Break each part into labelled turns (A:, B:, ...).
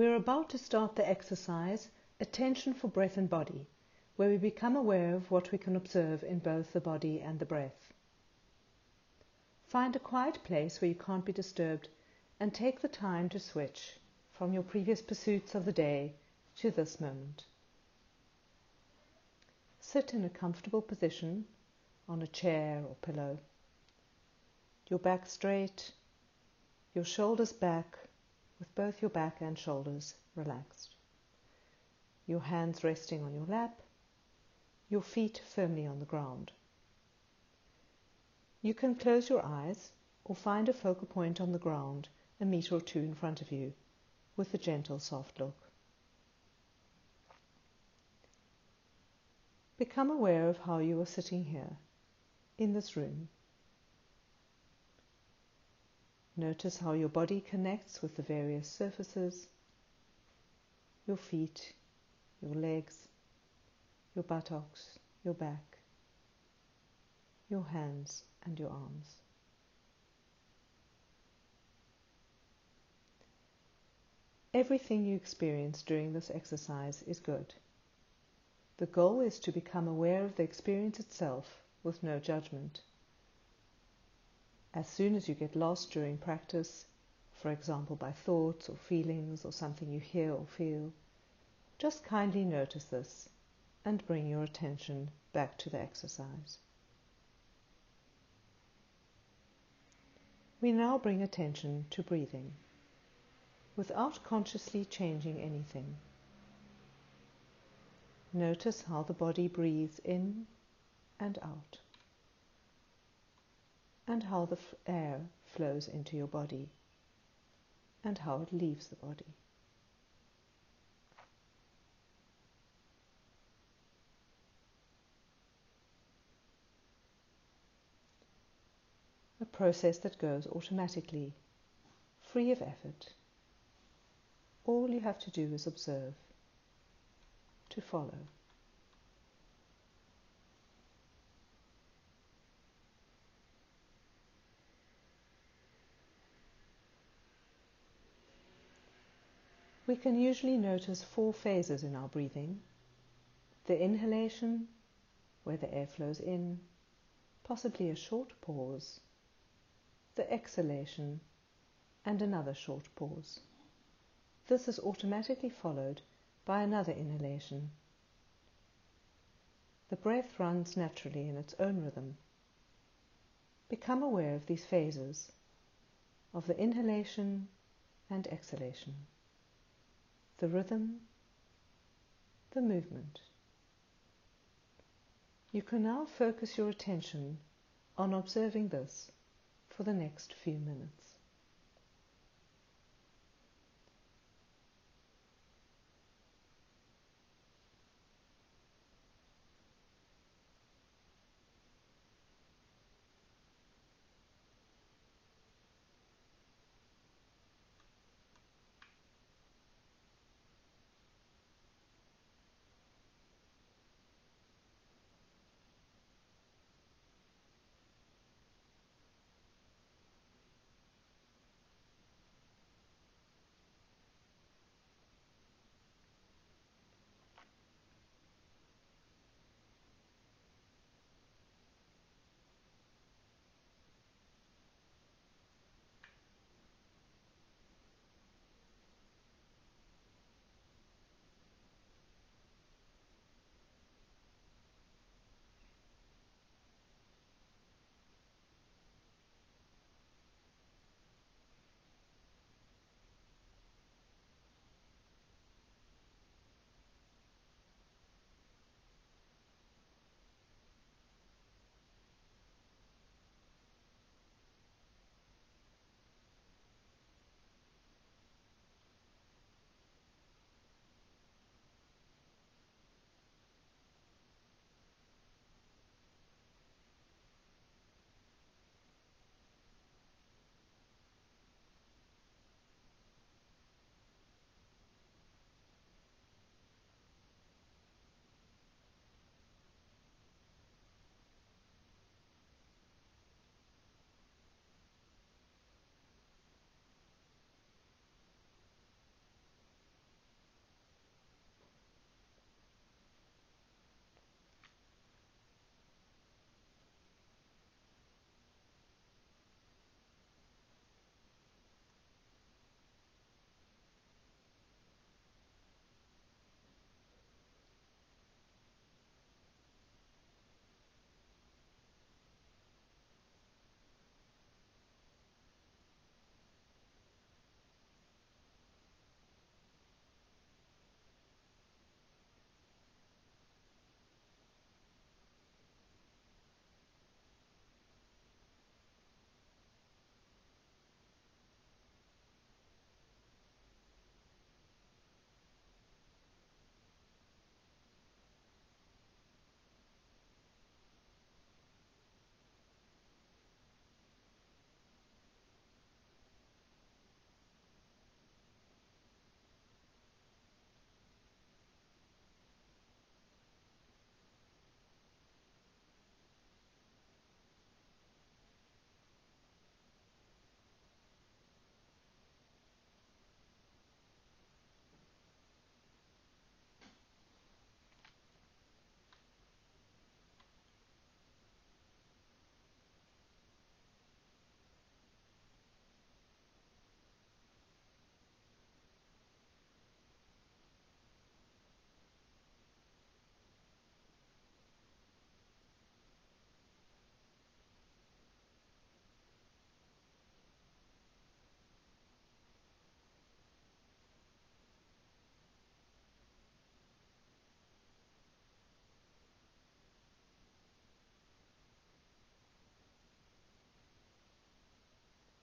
A: We are about to start the exercise Attention for Breath and Body, where we become aware of what we can observe in both the body and the breath. Find a quiet place where you can't be disturbed and take the time to switch from your previous pursuits of the day to this moment. Sit in a comfortable position on a chair or pillow. Your back straight, your shoulders back, with both your back and shoulders relaxed. Your hands resting on your lap, your feet firmly on the ground. You can close your eyes or find a focal point on the ground a meter or two in front of you with a gentle, soft look. Become aware of how you are sitting here in this room. Notice how your body connects with the various surfaces, your feet, your legs, your buttocks, your back, your hands, and your arms. Everything you experience during this exercise is good. The goal is to become aware of the experience itself with no judgment. As soon as you get lost during practice, for example by thoughts or feelings or something you hear or feel, just kindly notice this and bring your attention back to the exercise. We now bring attention to breathing without consciously changing anything. Notice how the body breathes in and out, and how the air flows into your body, and how it leaves the body. A process that goes automatically, free of effort. All you have to do is observe, to follow. We can usually notice four phases in our breathing. The inhalation, where the air flows in, possibly a short pause. The exhalation, and another short pause. This is automatically followed by another inhalation. The breath runs naturally in its own rhythm. Become aware of these phases, of the inhalation and exhalation, the rhythm, the movement. You can now focus your attention on observing this for the next few minutes.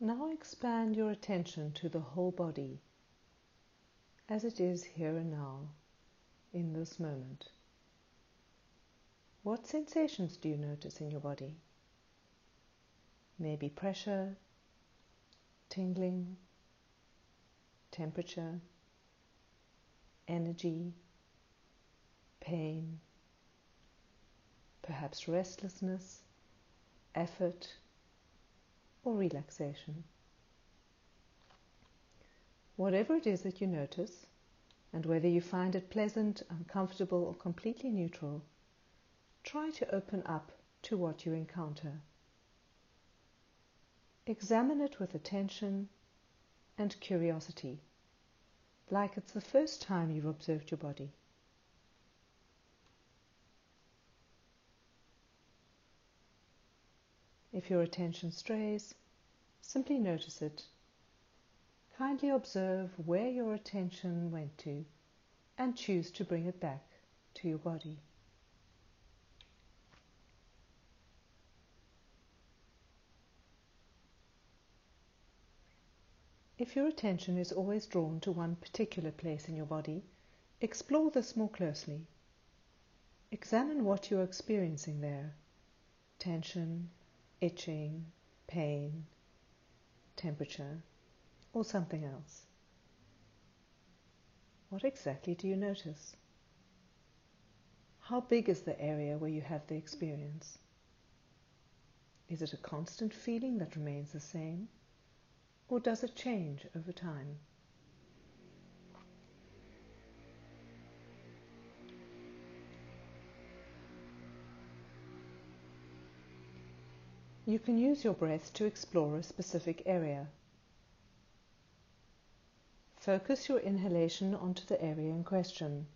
A: Now expand your attention to the whole body as it is here and now in this moment. What sensations do you notice in your body? Maybe pressure, tingling, temperature, energy, pain, perhaps restlessness, effort, or relaxation. Whatever it is that you notice, and whether you find it pleasant, uncomfortable, or completely neutral, try to open up to what you encounter. Examine it with attention and curiosity, like it's the first time you've observed your body. If your attention strays, simply notice it. Kindly observe where your attention went to and choose to bring it back to your body. If your attention is always drawn to one particular place in your body, explore this more closely. Examine what you are experiencing there tension, itching, pain, temperature, or something else. What exactly do you notice? How big is the area where you have the experience? Is it a constant feeling that remains the same, or does it change over time? You can use your breath to explore a specific area. Focus your inhalation onto the area in question.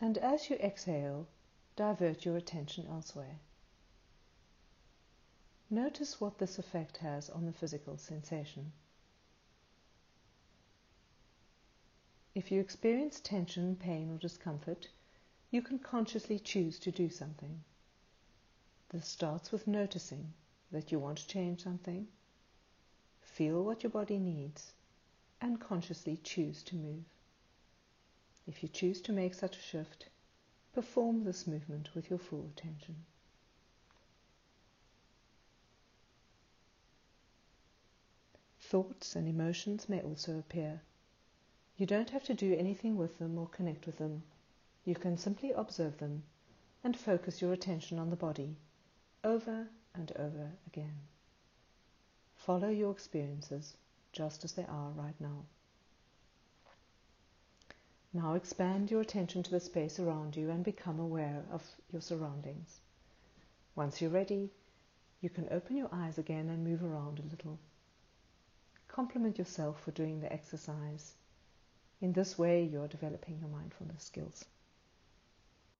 A: And as you exhale, divert your attention elsewhere. Notice what this effect has on the physical sensation. If you experience tension, pain, or discomfort, you can consciously choose to do something. This starts with noticing that you want to change something, feel what your body needs, and consciously choose to move. If you choose to make such a shift, perform this movement with your full attention. Thoughts and emotions may also appear. You don't have to do anything with them or connect with them. You can simply observe them and focus your attention on the body over and over again. Follow your experiences just as they are right now. Now expand your attention to the space around you and become aware of your surroundings. Once you're ready, you can open your eyes again and move around a little. Compliment yourself for doing the exercise. In this way, you're developing your mindfulness skills.